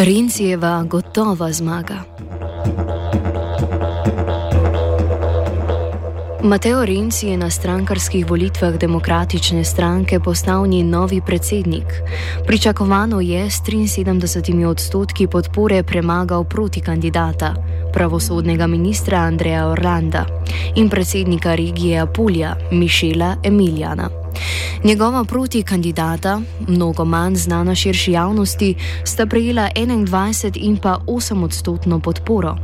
Rincijeva gotova zmaga. Mateo Renci je na strankarskih volitvah demokratične stranke postal njen novi predsednik. Pričakovano je s 73 odstotki podpore premagal proti kandidata, pravosodnega ministra Andreja Orlanda in predsednika regije Apulja Mišela Emiljana. Njegova proti kandidata, mnogo manj znana širši javnosti, sta prejela 21 in pa 8 odstotno podporo.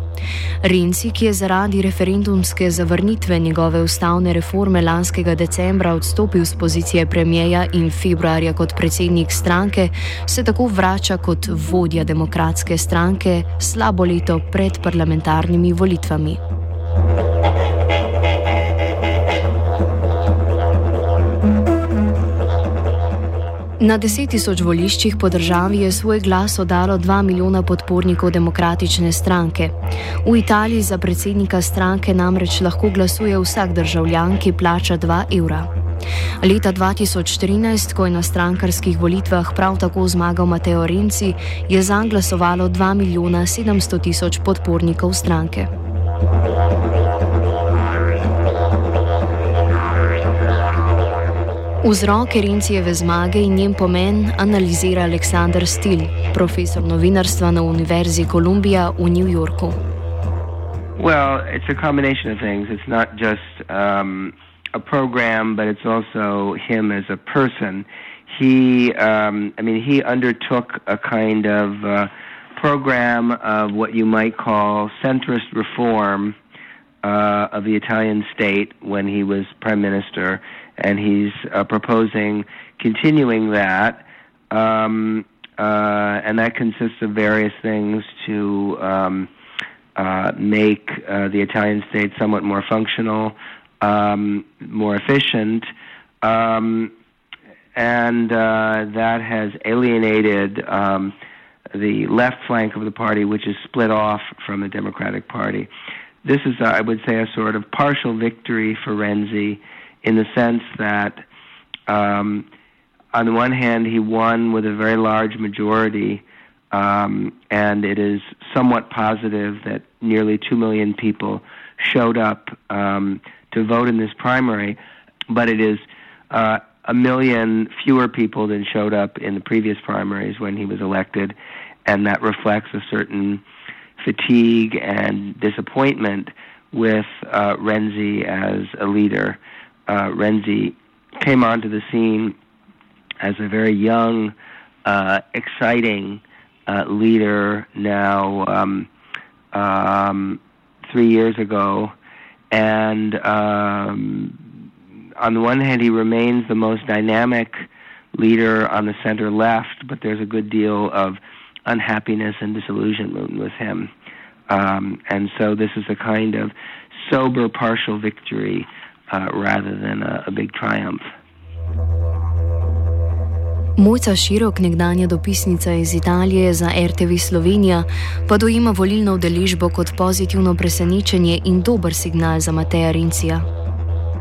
Renci, ki je zaradi referendumske zavrnitve njegove ustavne reforme lanskega decembra odstopil z pozicije premijeja in februarja kot predsednik stranke, se tako vrača kot vodja demokratske stranke slabo leto pred parlamentarnimi volitvami. Na deset tisoč voliščih po državi je svoj glas oddalo dva milijona podpornikov demokratične stranke. V Italiji za predsednika stranke namreč lahko glasuje vsak državljan, ki plača 2 evra. Leta 2013, ko je na strankarskih volitvah prav tako zmagal Mateo Renci, je za njega glasovalo 2 milijona 700 tisoč podpornikov stranke. Vzroke Rencijeve zmage in njen pomen analizira Aleksandr Stil, profesor novinarstva na Univerzi Columbia v New Yorku. Well, it's a combination of things. It's not just um, a program, but it's also him as a person. He, um, I mean, he undertook a kind of uh, program of what you might call centrist reform uh, of the Italian state when he was prime minister and he's uh, proposing continuing that. Um, uh, and that consists of various things to um, uh, make uh, the Italian state somewhat more functional, um, more efficient, um, and uh, that has alienated um, the left flank of the party, which is split off from the Democratic Party. This is, I would say, a sort of partial victory for Renzi in the sense that, um, on the one hand, he won with a very large majority, um, and it is somewhat positive that nearly 2 million people showed up um, to vote in this primary, but it is uh, a million fewer people than showed up in the previous primaries when he was elected, and that reflects a certain fatigue and disappointment with uh, Renzi as a leader uh, Renzi came onto the scene as a very young, uh, exciting uh, leader now um, um, three years ago. And um, on the one hand, he remains the most dynamic leader on the center left, but there's a good deal of unhappiness and disillusionment with him. Um, and so this is a kind of sober partial victory uh, rather than a, a big triumph. Mojca Širok, nekdanja dopisnica iz Italije za RTV Slovenija, pa dojima volilno udeležbo kot pozitivno presenečenje in dober signal za Mateja Rencija.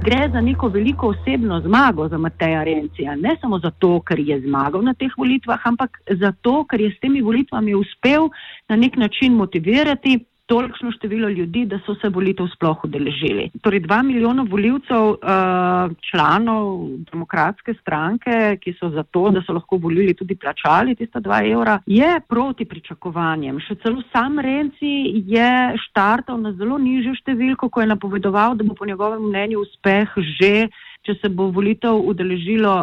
Gre za neko veliko osebno zmago za Mateja Rencija. Ne samo zato, ker je zmagal na teh volitvah, ampak zato, ker je s temi volitvami uspel na nek način motivirati tolikšno število ljudi, da so se volitev sploh udeležili. Torej, dva milijona voljivcev, uh, članov demokratske stranke, ki so za to, da so lahko volili tudi plačali tista dva evra, je proti pričakovanjem. Še celo sam Renci je štartal na zelo nižjo številko, ko je napovedoval, da bo po njegovem mnenju uspeh že če se bo volitev udeležilo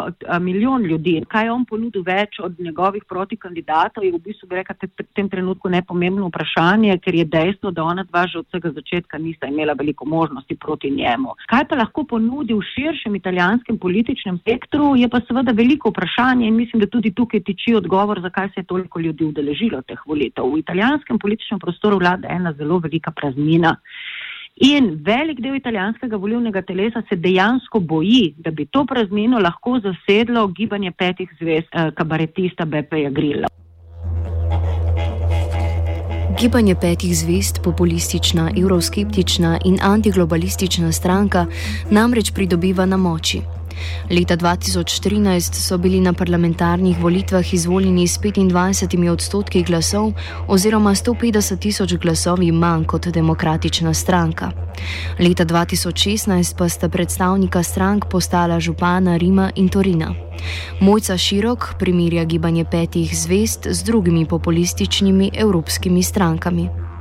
milijon ljudi. Kaj je on ponudil več od njegovih protikandidatov, je v bistvu, bi rekel, v tem trenutku nepomembno vprašanje, ker je dejstvo, da ona dva že od vsega začetka nista imela veliko možnosti proti njemu. Kaj pa lahko ponudi v širšem italijanskem političnem spektru, je pa seveda veliko vprašanje in mislim, da tudi tukaj tiči odgovor, zakaj se je toliko ljudi udeležilo teh volitev. V italijanskem političnem prostoru vlada ena zelo velika praznina. In velik del italijanskega volivnega telesa se dejansko boji, da bi to praznino lahko zasedlo gibanje petih zvez eh, kabaretista Bepeja Grilla. Gibanje petih zvest, populistična, evroskeptična in antiglobalistična stranka namreč pridobiva na moči. Leta 2013 so bili na parlamentarnih volitvah izvoljeni s 25 odstotki glasov oziroma 150 tisoč glasovi manj kot demokratična stranka. Leta 2016 pa sta predstavnika strank postala župana Rima in Torina. Mojca Širok primirja gibanje petih zvest z drugimi populističnimi evropskimi strankami.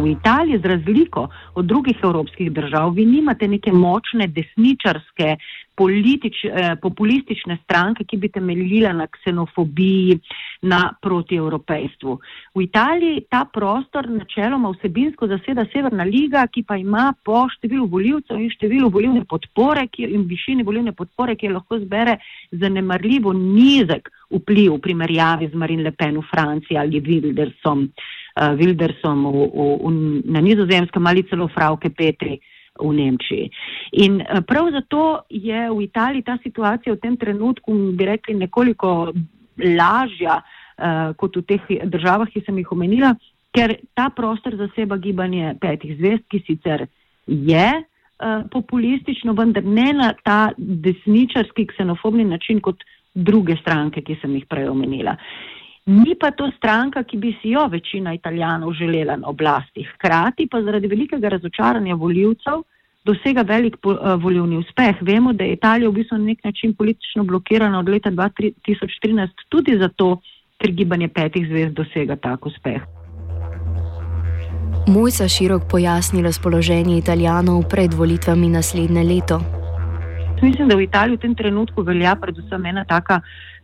V Italiji, z razliko od drugih evropskih držav, vi nimate neke močne desničarske politič, eh, populistične stranke, ki bi temeljila na ksenofobiji, na protievropejstvu. V Italiji ta prostor načeloma vsebinsko zaseda Severna liga, ki pa ima po številu voljivcev in številu volivne podpore ki, in višini volivne podpore, ki jo lahko zbere zanemarljivo nizek vpliv v primerjavi z Marine Le Pen v Franciji ali Wildersom, uh, Wildersom v, v, v, na nizozemskem ali celo Frauke Petri v Nemčiji. In eh, prav zato je v Italiji ta situacija v tem trenutku, bi rekli, nekoliko lažja uh, kot v teh državah, ki sem jih omenila, ker ta prostor zaseba gibanje petih zvest, ki sicer je uh, populistično, vendar ne na ta desničarski, ksenofobni način kot druge stranke, ki sem jih prej omenila. Ni pa to stranka, ki bi si jo večina italijanov želela na oblasti. Hkrati pa zaradi velikega razočaranja voljivcev dosega velik uh, volivni uspeh. Vemo, da je Italija v bistvu na nek način politično blokirana od leta 2013 tudi zato, ker gibanje petih zvezd dosega tak uspeh. Mojca širok pojasni razpoloženje italijanov pred volitvami naslednje leto. Mislim, da v Italiji v tem trenutku velja predvsem ena taka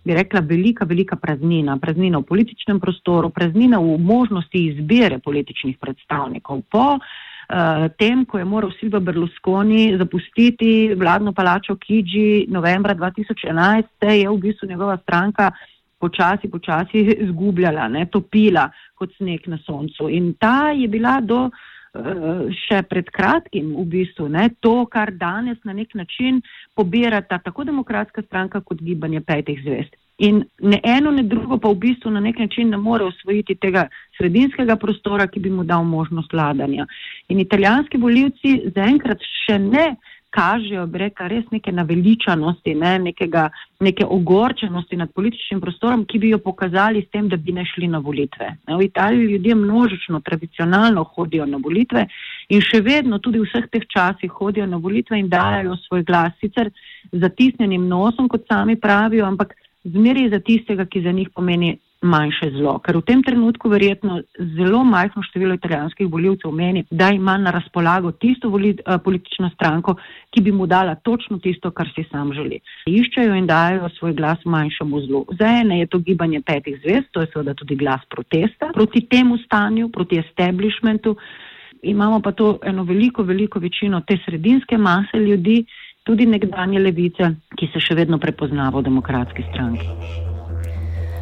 bi rekla, velika, velika praznina. Praznina v političnem prostoru, praznina v možnosti izbire političnih predstavnikov. Po uh, tem, ko je moral Silva Berlusconi zapustiti vladno palačo Kiji novembra 2011, se je v bistvu njegova stranka počasi, počasi izgubljala, ne, topila kot sneg na soncu. In ta je bila do še pred kratkim v bistvu ne, to, kar danes na nek način pobirata tako demokratska stranka kot gibanje petih zvest. In ne eno, ne drugo pa v bistvu na nek način ne more osvojiti tega sredinskega prostora, ki bi mu dal možnost vladanja. In italijanski voljivci zaenkrat še ne kažejo, bi rekla, res neke naveličanosti, ne, nekega, neke ogorčenosti nad političnim prostorom, ki bi jo pokazali s tem, da bi ne šli na volitve. Ne, v Italiji ljudje množično, tradicionalno hodijo na volitve in še vedno tudi v vseh teh časih hodijo na volitve in dajo svoj glas, sicer zatisnjenim nosom, kot sami pravijo, ampak zmeri za tistega, ki za njih pomeni manjše zlo. Ker v tem trenutku verjetno zelo majhno število italijanskih voljivcev meni, da ima na razpolago tisto volit, uh, politično stranko, ki bi mu dala točno tisto, kar si sam želi. Iščejo in dajo svoj glas manjšemu zlu. Za ene je to gibanje petih zvest, to je seveda tudi glas protesta proti temu stanju, proti establishmentu. Imamo pa to eno veliko, veliko večino te sredinske mase ljudi, tudi nekdanje levice, ki se še vedno prepoznava v demokratski stranki.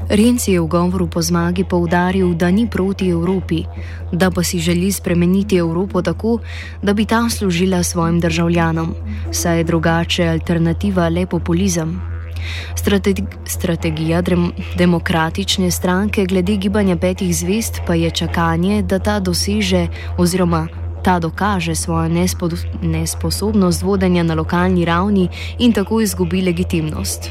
Renci je v govoru po zmagi poudaril, da ni proti Evropi, da pa si želi spremeniti Evropo tako, da bi ta služila svojim državljanom, saj je drugače alternativa le populizem. Strategi strategija dem demokratične stranke glede gibanja petih zvest pa je čakanje, da ta doseže oziroma ta dokaže svojo nespo nesposobnost vodenja na lokalni ravni in tako izgubi legitimnost.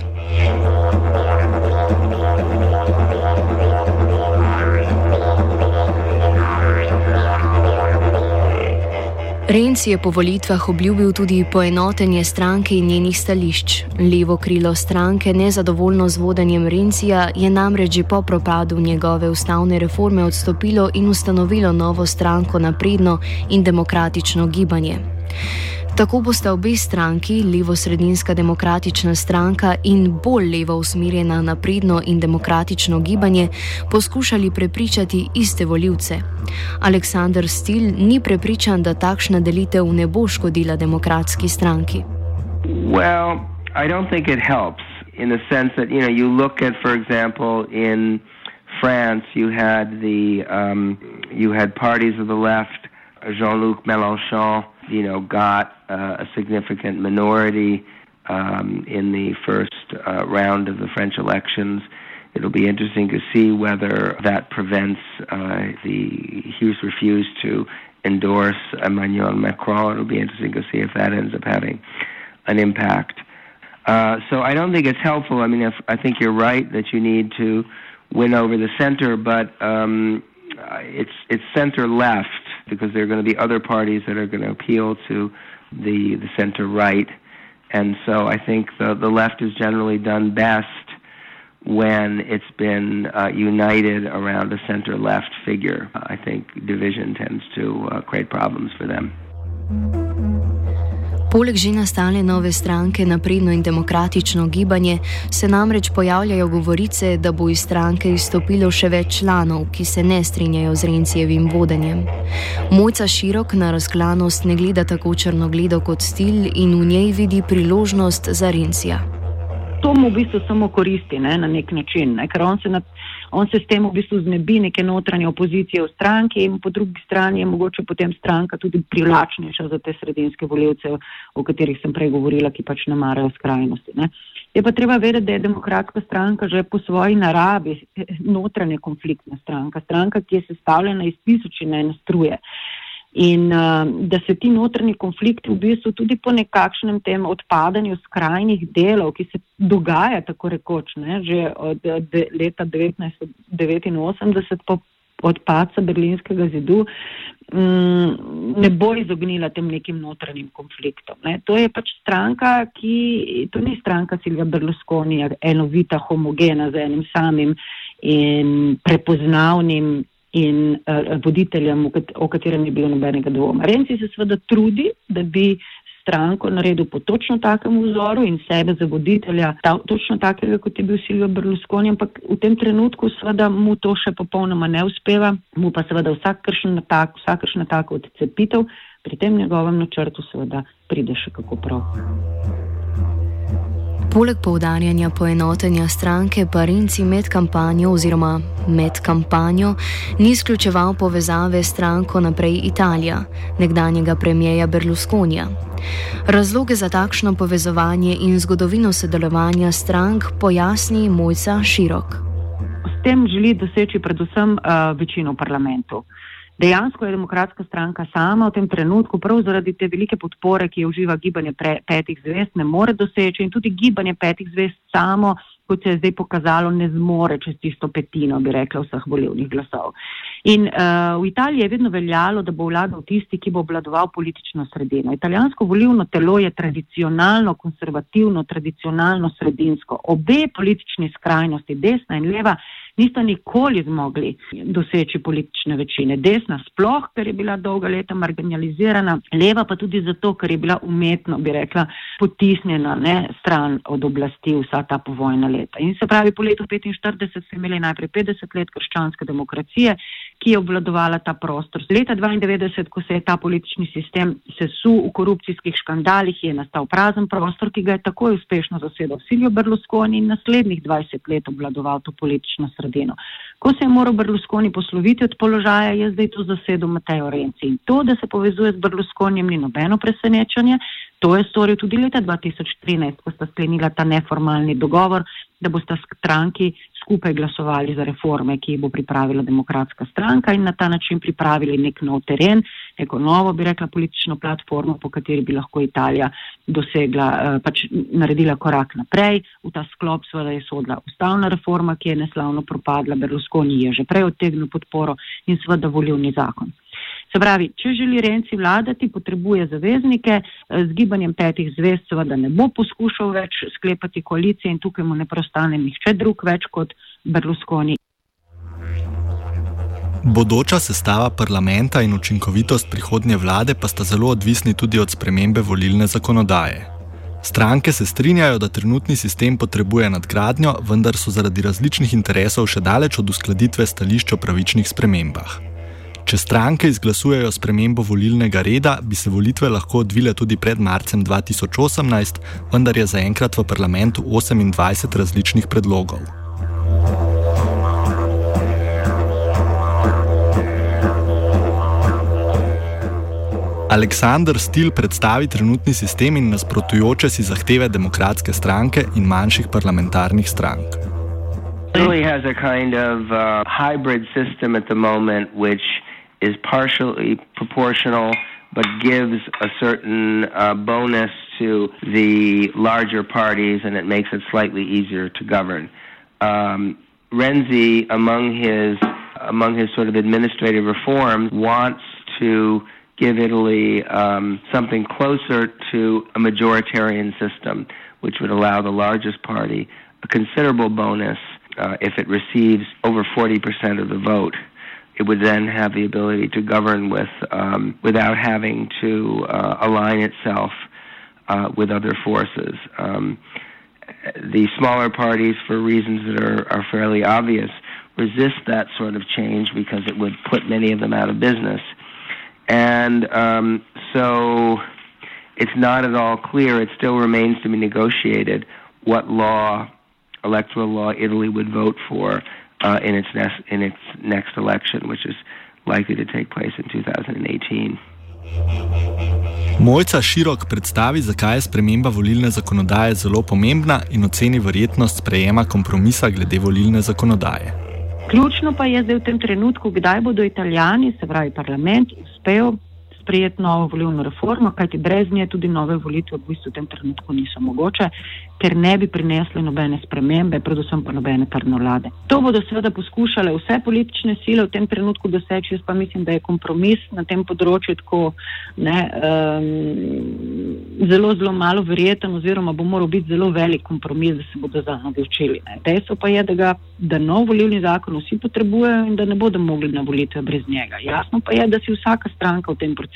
Renci je po volitvah obljubil tudi poenotenje stranke in njenih stališč. Levo krilo stranke, nezadovoljno z vodenjem Rencija, je namreč že po propadu njegove ustavne reforme odstopilo in ustanovilo novo stranko napredno in demokratično gibanje. Tako bosta obe stranki, levo-sredinska demokratična stranka in bolj levo usmerjena napredno in demokratično gibanje, poskušali prepričati iste voljivce. Aleksandr Stil ni prepričan, da takšna delitev ne bo škodila demokratski stranki. Well, I don't think it helps in the sense that, you know, you look at, for example, in France, you had the, um, you had parties of the left, Jean-Luc Mélenchon, you know, got uh, a significant minority um, in the first uh, round of the French elections. It'll be interesting to see whether that prevents uh, the. He's refused to endorse Emmanuel Macron. It'll be interesting to see if that ends up having an impact. Uh, so I don't think it's helpful. I mean, if, I think you're right that you need to win over the center, but um, it's it's center left because there are going to be other parties that are going to appeal to the the center right, and so I think the the left is generally done best when it's been uh, united around a center left figure. I think division tends to uh, create problems for them. Poleg že nastale nove stranke Napredno in demokratično gibanje se namreč pojavljajo govorice, da bo iz stranke izstopilo še več članov, ki se ne strinjajo z Rencijevim vodenjem. Mojca širok na razklanost ne gleda tako črnogledo kot stil in v njej vidi priložnost za Rencija. To mu v bistvu samo koristi ne, na nek način, ne, ker on se, na, on se s tem v bistvu znebi neke notranje opozicije v stranki in po drugi strani je mogoče potem stranka tudi privlačnejša za te sredinske voljivce, o katerih sem prej govorila, ki pač ne marajo skrajnosti. Ne. Je pa treba vedeti, da je demokratska stranka že po svoji naravi notranje konfliktna stranka, stranka, ki je sestavljena iz tisočine nastruje. In uh, da se ti notranji konflikti v bistvu tudi po nekakšnem tem odpadanju skrajnih delov, ki se dogaja tako rekoč, ne, že od de, leta 1989 po odpadca berlinskega zidu, um, ne bo izognila tem nekim notranjim konfliktom. Ne. To je pač stranka, ki, to ni stranka Silvija Berlusconi, enovita, homogena z enim samim in prepoznavnim in uh, voditeljem, o katerem ni bilo nobenega dvoma. Renci se seveda trudi, da bi stranko naredil po točno takem vzoru in sebe za voditelja, ta, točno takega, kot je bil Silvio Berlusconi, ampak v tem trenutku seveda mu to še popolnoma ne uspeva, mu pa seveda vsakršen natak, vsakršen natak odcepitev, pri tem njegovem načrtu seveda pride še kako prav. Poleg poudarjanja poenotenja stranke, pa Renci med kampanjo oziroma med kampanjo ni izključeval povezave s stranko Naprej Italija, nekdanjega premijeja Berlusconija. Razloge za takšno povezovanje in zgodovino sodelovanja strank pojasni Mojca Širok. S tem želi doseči predvsem uh, večino v parlamentu. Dejansko je demokratska stranka sama v tem trenutku, prav zaradi te velike podpore, ki jo uživa gibanje pre, petih zvest, ne more doseči in tudi gibanje petih zvest samo, kot se je zdaj pokazalo, ne zmore čez tisto petino, bi rekla, vseh volivnih glasov. In uh, v Italiji je vedno veljalo, da bo vladal tisti, ki bo obladoval politično sredino. Italijansko volivno telo je tradicionalno, konservativno, tradicionalno sredinsko. Obe politični skrajnosti, desna in leva, nista nikoli zmogli doseči politične večine. Desna sploh, ker je bila dolga leta marginalizirana, leva pa tudi zato, ker je bila umetno, bi rekla, potisnjena ne, stran od oblasti vsa ta povojna leta. In se pravi, po letu 45 so imeli najprej 50 let krščanske demokracije, ki je obvladovala ta prostor. Z leta 92, ko se je ta politični sistem sesul v korupcijskih škandalih, je nastal prazen prostor, ki ga je takoj uspešno zasedal Silvio Berlusconi in naslednjih 20 let obvladoval to politično sredino. Ko se je moral Berlusconi posloviti od položaja, je zdaj to zasedel Mateo Renci. In to, da se povezuje z Berlusconijem, ni nobeno presenečenje. To je storil tudi leta 2013, ko sta sklenila ta neformalni dogovor, da bosta stranki skupaj glasovali za reforme, ki jih bo pripravila demokratska stranka in na ta način pripravili nek nov teren, neko novo, bi rekla, politično platformo, po kateri bi lahko Italija dosegla, eh, pač naredila korak naprej. V ta sklop seveda je sodla ustavna reforma, ki je neslavno propadla, Berlusconi je že prej odtegnil podporo in seveda volilni zakon. Se pravi, če želi Renci vladati, potrebuje zaveznike, z gibanjem petih zvest seveda ne bo poskušal več sklepati koalicije in tukaj mu ne prostane nihče drug več kot Berlusconi. Bodoča sestava parlamenta in učinkovitost prihodnje vlade pa sta zelo odvisni tudi od spremembe volilne zakonodaje. Stranke se strinjajo, da trenutni sistem potrebuje nadgradnjo, vendar so zaradi različnih interesov še daleč od uskladitve stališč o pravičnih spremembah. Če stranke izglasujejo spremembo volilnega reda, bi se volitve lahko odvile tudi pred marcem 2018, vendar je zaenkrat v parlamentu 28 različnih predlogov. Aleksandr Stil predstavi trenutni sistem in nasprotujoče si zahteve demokratske stranke in manjših parlamentarnih strank. Really has a kind of uh, hybrid system at the moment, which is partially proportional but gives a certain uh, bonus to the larger parties, and it makes it slightly easier to govern. Um, Renzi, among his among his sort of administrative reforms, wants to give Italy um, something closer to a majoritarian system, which would allow the largest party a considerable bonus uh, if it receives over 40% of the vote. It would then have the ability to govern with um, without having to uh, align itself uh, with other forces. Um, the smaller parties, for reasons that are, are fairly obvious, resist that sort of change because it would put many of them out of business. And um, so it's not at all clear, it still remains to be negotiated what law, electoral law, Italy would vote for uh, in, its next, in its next election, which is likely to take place in 2018. Mojca Širok predstavi, zakaj je sprememba volilne zakonodaje zelo pomembna in oceni verjetnost sprejema kompromisa glede volilne zakonodaje. Ključno pa je zdaj v tem trenutku, kdaj bodo italijani, se pravi parlament, uspel sprejeti novo volilno reformo, kajti brez nje tudi nove volitve v bistvu v tem trenutku niso mogoče, ker ne bi prinesli nobene spremembe, predvsem pa nobene trdne vlade. To bodo seveda poskušale vse politične sile v tem trenutku doseči, jaz pa mislim, da je kompromis na tem področju tako ne, um, zelo, zelo malo verjeten oziroma bo moral biti zelo velik kompromis, da se bodo za njega odločili. Dejstvo pa je, da, ga, da nov volilni zakon vsi potrebujejo in da ne bodo mogli na volitve brez njega. Jasno pa je, da si vsaka stranka v tem procesu,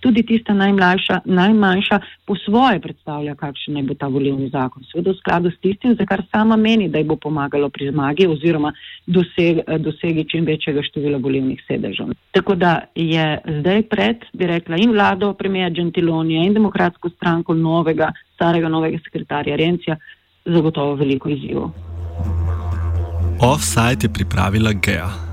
tudi tista najmlajša, najmanjša, po svoje predstavlja, kakšen naj bo ta volilni zakon seveda v skladu s tistim, za kar sama meni, da ji bo pomagalo pri zmagi oziroma doseg, dosegi čim večjega števila volivnih sedežev. Tako da je zdaj pred, bi rekla, in vlado premija Gentilonija in demokratsko stranko novega, starega novega sekretarja Rencija zagotovo veliko izzivov. Offside je pripravila Gea.